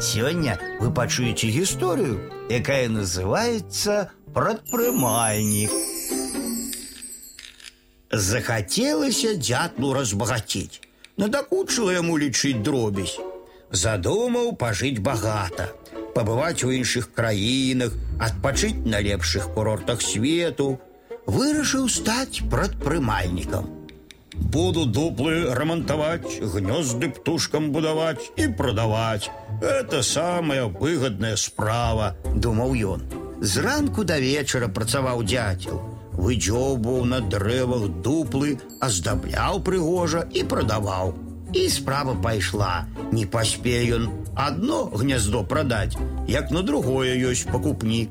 Сегодня вы пачуеце историю, якая называется «Прадпрымальнік». Захацелася дятлу разбагацець. Надакучыла яму лічыць дробязь. Задумаў пажыць багата, пабываць у іншых краінах, адпачыць на лепшых курортах свету, вырашыў стаць прадпрымальнікам. Буду дуплы ремонтовать, гнезды птушкам будовать и продавать. Это самая выгодная справа, думаў ён. Зранку до вечера працаваў дятел. Выдзёбваў на дрэвах дуплы, аздабляў прыгожа і прадаваў. І справа пайшла. Не паспеў ён одно гнездо прадаць, як на другое ёсць пакупнік.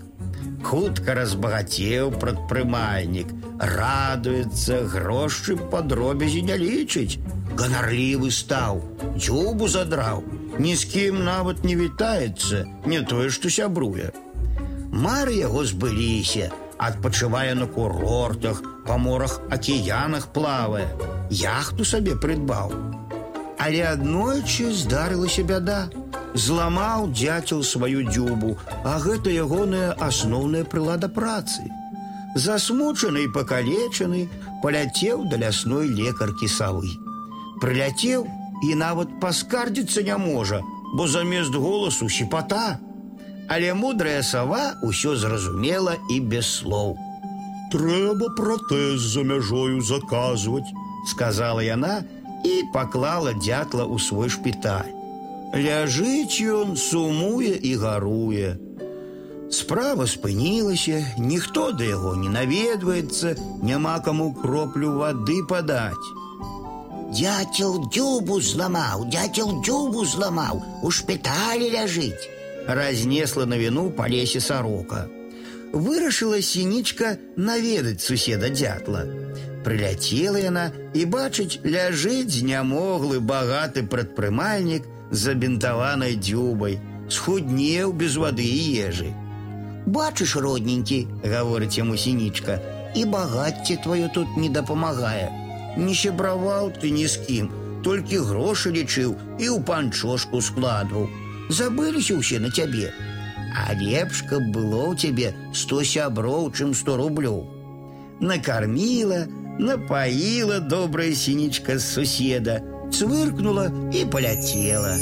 Хутка разбагацеў прадпрымальнік, радуецца, грошы па дробязі не лічыць. Ганарлівы стаў, дзюбу задраў, ні з кім нават не вітаецца, не тое, што сябруе. Мары яго збыліся, адпачывае на курортах, па морах акіянах плавае, яхту сабе прыдбаў. Але аднойчы здарылася бяда зламаў дзяцел сваю дзюбу, а гэта ягоная асноўная прылада працы. Засмучаны і пакалечаны паляцеў да лясной лекаркі савы. Прыляцеў і нават паскардзіцца не можа, бо замест голасу сіпата. Але мудрая сава ўсё зразумела і без слоў. Трэба пратэз за мяжою заказваць, сказала яна і паклала дятла ў свой шпіталь. Ляжыць ён сумуе і гаруе. Справа спынілася, ніхто да яго не наведваецца, няма каму кроплю вады падаць. Дятел дзюбу зламаў, дятел дзюбу зламаў, у шпіталі ляжыць. Разнесла на віну па лесе сарока. Вырашыла сінічка наведаць суседа дятла. Прыляцела яна і бачыць, ляжыць знямоглы багаты прадпрымальнік, забинтованной дзюбай, схуднеў без воды и ежи. Бачыш, родненькі, гаворыць яму сінічка, і багацце твоё тут не дапамагае. Не сябраваў ты ні з кім, толькі грошы лічыў і ў панчошку складваў. Забыліся ўсе на цябе. А лепш, каб было ў цябе сто сяброў, чым сто рублёў. Накарміла, напаіла добрая сінічка з суседа, цвыркнула и полетела.